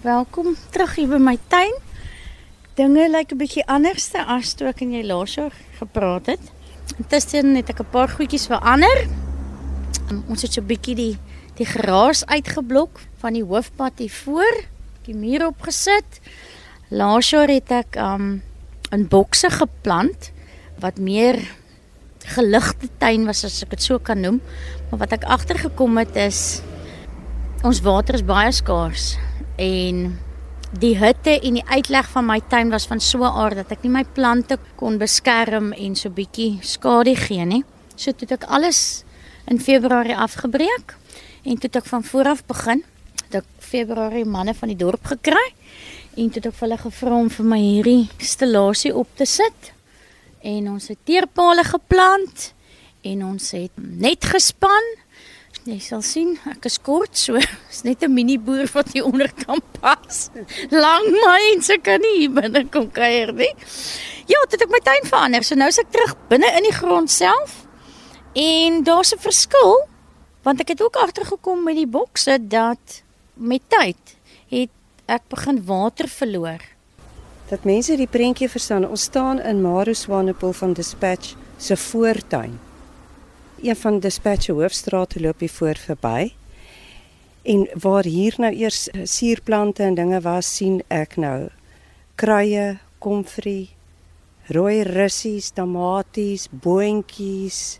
welkom terug hier by my tuin. Dinge lyk 'n bietjie anderste as toe ek en jy laas jaar gepraat het. Intussen het ek 'n paar goedjies verander. Ons het so 'n bietjie die die gras uitgeblok van die hoofpad hier voor, die muur opgesit. Laas jaar het ek um in bokse geplant wat meer geligte tuin was as ek dit so kan noem. Maar wat ek agtergekom het is ons water is baie skaars en die hitte en die uitleg van my tuin was van so 'n aard dat ek nie my plante kon beskerm en so bietjie skade gee nie. So toe het ek alles in Februarie afgebreek en toe het ek van voor af begin. Toe ek Februarie manne van die dorp gekry en toe het ek vir hulle gevra om vir my hierdie stellasie op te sit. En ons het teerpale geplant en ons het net gespan Jy sal sien, ek is kort so. Dis net 'n mini boer wat hier onder kan pas. Lang mense kan nie hier binne kom kuier nie. Ja, dit het ek my tuin verander. So nou is ek terug binne in die grond self. En daar's 'n verskil want ek het ook agtergekom met die bokse dat met tyd het ek begin water verloor. Dat mense die prentjie verstaan. Ons staan in Maro Swanepoel van Dispatch se voortuin een van Dispatch se hoofstrate loop hier voor verby. En waar hier nou eers eh, suurplante en dinge was, sien ek nou kruie, komfrie, rooi russies, tamaties, boontjies,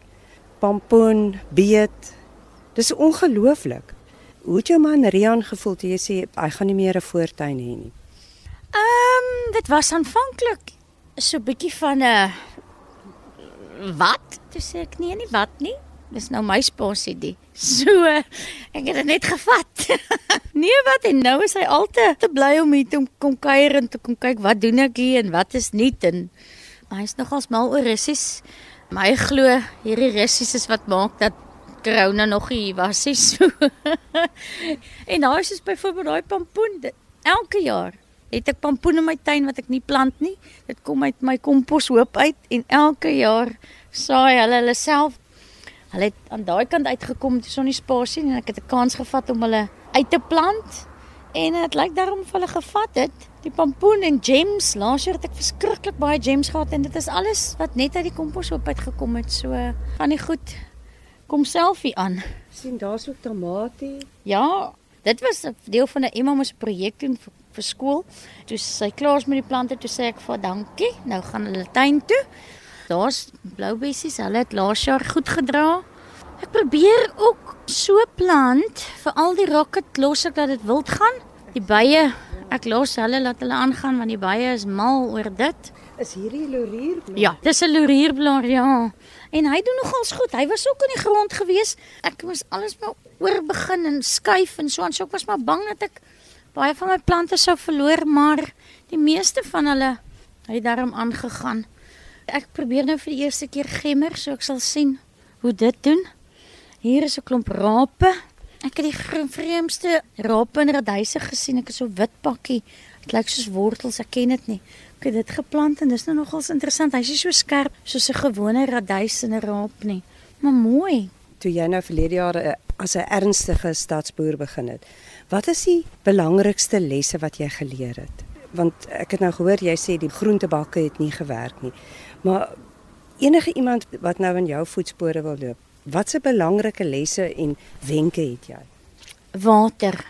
pompoen, beet. Dis ongelooflik. Hoe het jou man Rian gevoel toe jy sê hy gaan nie meer 'n voortuin hê nie? Ehm um, dit was aanvanklik so 'n bietjie van 'n wat? Toe sê ek nee, nie wat nie. Dis nou my spasie die. So ek het dit net gevat. nee, wat en nou is hy altyd te bly om hier te kom kuier en te kom kyk wat doen ek hier en wat is nuut en hy's nogals mal oor russies. My glo hierdie russies is wat maak dat corona nog hier was hy so. en daar is byvoorbeeld daai pompoen elke jaar het ek pompoen in my tuin wat ek nie plant nie. Dit kom uit my komposhoop uit en elke jaar saai hulle hulle self. Hulle het aan daai kant uitgekom toe sonnie spasie en ek het 'n kans gevat om hulle uit te plant. En dit lyk daarom of hulle gevat het. Die pompoen en gems, laas jaar het ek verskriklik baie gems gehad en dit is alles wat net uit die komposhoop uitgekom het. So van die goed kom selfie aan. sien daar's ook tamatie. Ja, dit was 'n deel van 'n Emma se projek doen vir skool. Toe sy klaar is met die plante, toe sê ek vir dankie. Nou gaan hulle tuin toe. Daar's blou bessies. Hulle het laas jaar goed gedra. Ek probeer ook so plant vir al die rocket los ek dat dit wild gaan. Die bye, ek los hulle laat hulle aangaan want die bye is mal oor dit. Is hierdie lorierblaar? Ja, dis 'n lorierblaar, ja. En hy doen nogals goed. Hy was ook in die grond gewees. Ek moes alles maar oor begin en skuif en so en so ek was maar bang dat ek baie van my plante sou verloor, maar die meeste van hulle het daarom aangegaan. Ek probeer nou vir die eerste keer gemmer, so ek sal sien hoe dit doen. Hier is 'n klomp rape. Ek het die vreemdste rape en radyse gesien. Ek is so wit pakkie. Dit lyk soos wortels, ek ken dit nie. Ek het dit geplant en dis nou nogals interessant. Hy's nie so skerp soos 'n gewone radys en 'n raap nie, maar mooi. Toe jy nou verlede jaar eh, as 'n ernstige stadsboer begin het, Wat is die belangrikste lesse wat jy geleer het? Want ek het nou gehoor jy sê die groentebakke het nie gewerk nie. Maar enige iemand wat nou in jou voetspore wil loop, watse belangrike lesse en wenke het jy? Water.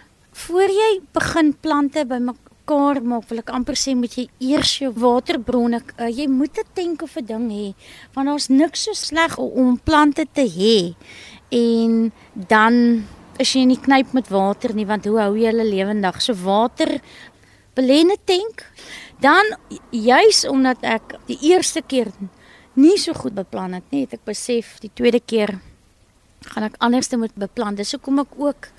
Voor jy begin plante bymekaar maak, wil ek amper sê moet jy eers jou waterbronne, uh, jy moet 'n tank of 'n ding hê, want daar's niks so sleg om plante te hê. En dan is jy nie knyp met water nie want hoe hou jy hulle lewendig? So water belenne tank. Dan juis omdat ek die eerste keer nie so goed beplan het nie, het ek besef die tweede keer gaan ek anderste moet beplan. Dis hoekom ek ook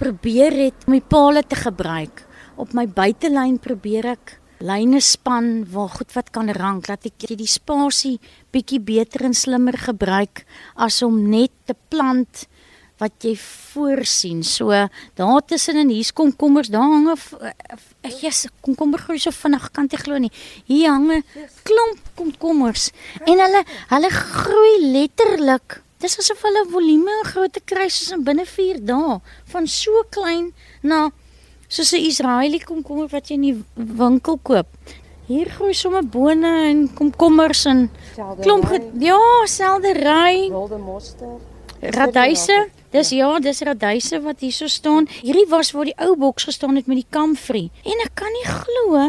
probeer het om die palle te gebruik. Op my buitelyn probeer ek lyne span waar goed wat kan rank, laat ek die spasie bietjie beter en slimmer gebruik as om net te plant wat jy voorsien. So daar tussenin hier's komkommers, daar hang 'n yes, komkommer groei so vinnig kan jy glo nie. Hier hang 'n klomp komkommers en hulle hulle groei letterlik. Dis asof hulle volume en grootte kry soos in binne 4 dae van so klein na soos 'n Israeliese komkommer wat jy in die winkel koop. Hier groei sommer bone en komkommers en klomp ja, seldery, wilde mosterd, radyse. Dis ja, dis radyse wat hierso staan. Hierdie was waar die ou boks gestaan het met die kamfrie. En ek kan nie glo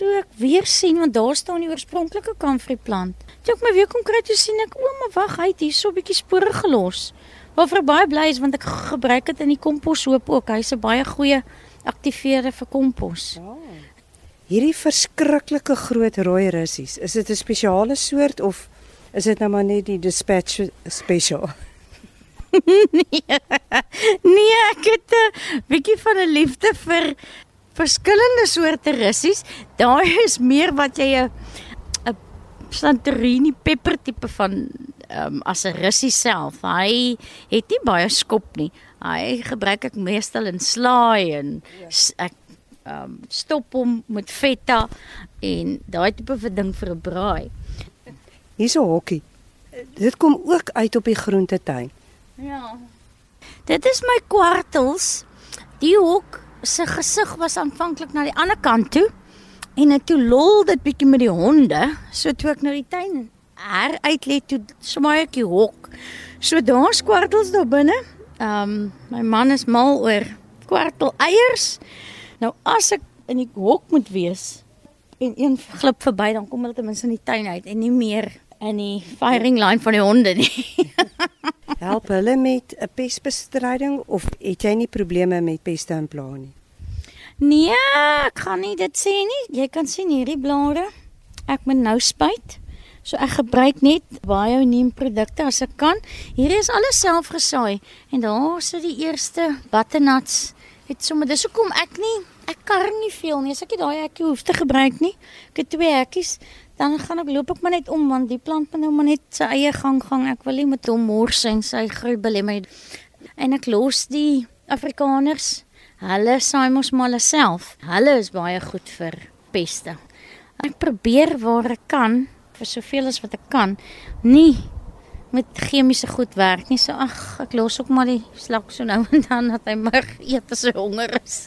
toe ek weer sien want daar staan die oorspronklike kamfrie plant. Toe ek my weer kom kry toe sien ek o, maar wag, hy het hierso 'n bietjie spore gelos. Waarvoor baie bly is want ek gebruik dit in die komposhoop ook. Hy's 'n baie goeie aktiveerder vir kompos. Ja. Hierdie verskriklike groot rooi russies, is dit 'n spesiale soort of is dit nou maar net die dispatch special? Nee. Nee, ek het 'n bietjie van 'n liefde vir verskillende soorte russies. Daai is meer wat jy 'n 'n Santorini pepper tipe van um, as 'n russie self. Hy het nie baie skop nie. Hy gebruik ek meestal in slaai en ek ehm um, stop hom met feta en daai tipe van ding vir 'n braai. Hier's 'n hokkie. Dit kom ook uit op die groentetuin. Ja. Dit is my kwartels. Die hok se gesig was aanvanklik na die ander kant toe en toe lol dit bietjie met die honde. So toe ek nou die tuin her uitlet toe smaai ek die hok. So daar's kwartels daar binne. Ehm um, my man is mal oor kwartel eiers. Nou as ek in die hok moet wees en een glip verby dan kom hulle ten minste in die tuin uit en nie meer in die firing line van die honde nie. Help hulle met 'n pestbestryding of het jy nie probleme met peste en plaae nie? Nee, ek kan nie dit sê nie. Jy kan sien hierdie blare. Ek moet nou spuit. So ek gebruik net baie neemprodukte as ek kan. Hier is alles self gesaai en daar sit die eerste butternuts. Het sommer dis hoekom ek nie ek kar nie veel nie. As ek daai hekkie hoef te gebruik nie. Ek het twee hekkies dan gaan ek loop ek maar net om want die plant moet nou maar net sy eie gang gang. Ek wil nie met hom mors en sy groei belemmer. En ek los die Afrikaners. Hulle saai mos maar self. Hulle is baie goed vir peste. Ek probeer waar ek kan vir soveel as wat ek kan nie met chemiese goed werk nie. So ag, ek los ook maar die slak so nou en dan dat hy maar eet as hy honger is.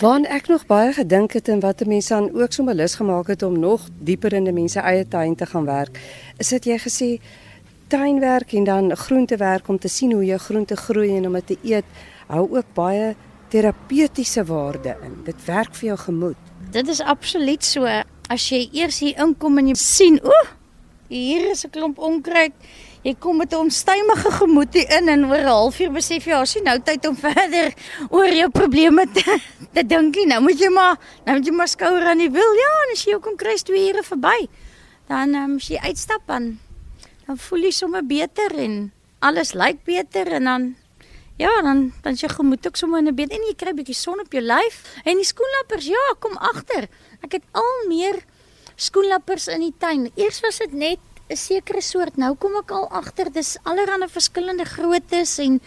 Waan ek nog baie gedink het en wat mense aan ook sommer lus gemaak het om nog dieper in die mense eie tuin te gaan werk, is dit jy gesê tuinwerk en dan groentewerk om te sien hoe jou groente groei en om dit te eet, hou ook baie terapeutiese waarde in. Dit werk vir jou gemoed. Dit is absoluut so. As jy eers hier inkom en jy sien, o, hier is 'n klomp onkruid jy kom met 'n onstuimige gemoed in en oor 'n halfuur besef jy jy nou tyd om verder oor jou probleme te, te dink nie. Nou moet jy maar nou moet jy maar skouer aan die wiel. Ja, en as jy kom kry twee ure verby, dan um, as jy uitstap dan dan voel jy sommer beter en alles lyk beter en dan ja, dan dan jy gemoed ook sommer in 'n beter en jy kry 'n bietjie son op jou lyf en die skoenlappers, ja, kom agter. Ek het al meer skoenlappers in die tuin. Eers was dit net 'n sekere soort. Nou kom ek al agter dis allerlei verskillende groottes en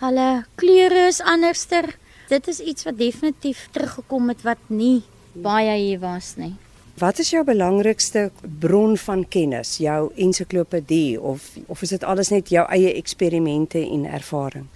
hulle kleure is anderster. Dit is iets wat definitief teruggekom het wat nie baie hier was nie. Wat is jou belangrikste bron van kennis? Jou ensiklopedie of of is dit alles net jou eie eksperimente en ervaring?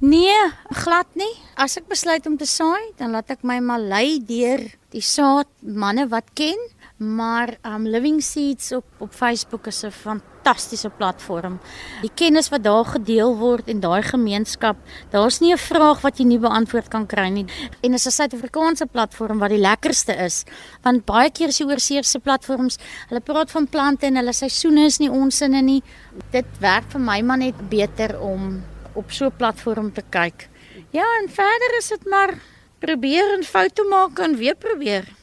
Nee, glad nie. As ek besluit om te saai, dan laat ek my maar lei deur die saad manne wat ken maar um Living Seeds op op Facebook is 'n fantastiese platform. Die kennis wat daar gedeel word in daai gemeenskap, daar's nie 'n vraag wat jy nie beantwoord kan kry nie. En is 'n Suid-Afrikaanse platform wat die lekkerste is, want baie keer is die oorseese platforms, hulle praat van plante en hulle seisoene is nie onsinne nie. Dit werk vir my maar net beter om op so 'n platform te kyk. Ja, en verder is dit maar probeer en foute maak en weer probeer.